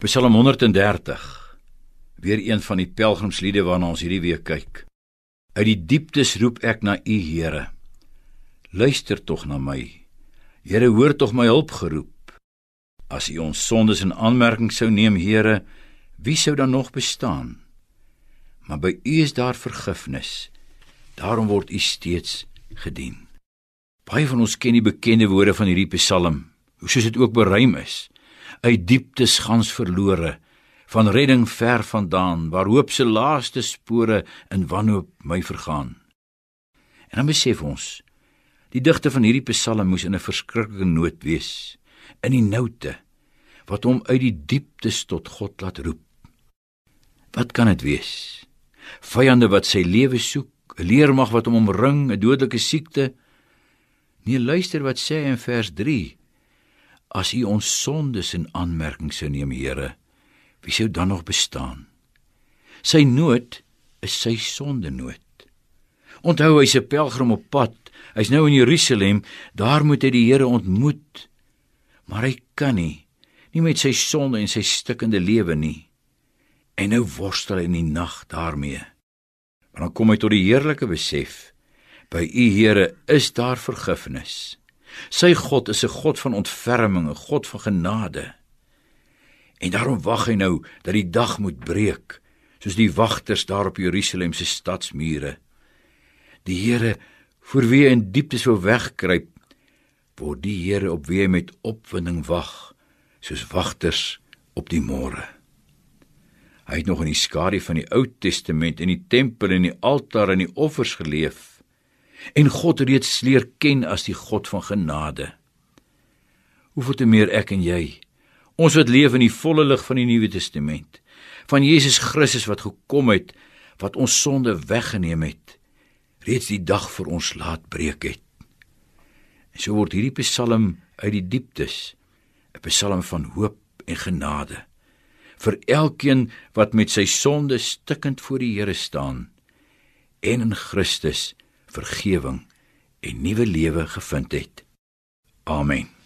Psalm 130. Weer een van die pelgrimsliede waarna ons hierdie week kyk. Uit die dieptes roep ek na U, Here. Luister tog na my. Here, hoor tog my hulp geroep. As U ons sondes in aanmerking sou neem, Here, wie sou dan nog bestaan? Maar by U is daar vergifnis. Daarom word U steeds gedien. Baie van ons ken die bekende woorde van hierdie Psalm, hoe soos dit ook beruim is uit dieptes gans verlore van redding ver vandaan waar hoop se laaste spore in wanhoop my vergaan. En dan besef ons die digter van hierdie psalm moes in 'n verskriklike nood wees in die noute wat hom uit die dieptes tot God laat roep. Wat kan dit wees? Vyande wat sy lewe soek 'n leermag wat hom omring 'n dodelike siekte. Nee luister wat sê hy in vers As U ons sondes in aanmerking sou neem, Here, wie sou dan nog bestaan? Sy nood is sy sondenood. Onthou hy's 'n pelgrim op pad. Hy's nou in Jerusalem, daar moet hy die Here ontmoet. Maar hy kan nie, nie met sy sonde en sy stikkende lewe nie. En nou worstel hy in die nag daarmee. Maar dan kom hy tot die heerlike besef: by U Here is daar vergifnis. Sy God is 'n God van ontferming, 'n God van genade. En daarom wag hy nou dat die dag moet breek, soos die wagters daar op Jerusalem se stadsmure. Die Here voor wie in dieptes wou wegkruip, word die Here op wie hy met opwinding wag, soos wagters op die môre. Hy het nog in die skadu van die Ou Testament in die tempel en die altaar en die offers geleef en God reeds leer ken as die God van genade. Hoeveel te meer ek en jy, ons wat leef in die volle lig van die Nuwe Testament, van Jesus Christus wat gekom het, wat ons sonde weggeneem het, reeds die dag vir ons laat breek het. En so word hierdie Psalm uit die dieptes 'n Psalm van hoop en genade vir elkeen wat met sy sonde stikkend voor die Here staan en in Christus vergifnis en nuwe lewe gevind het. Amen.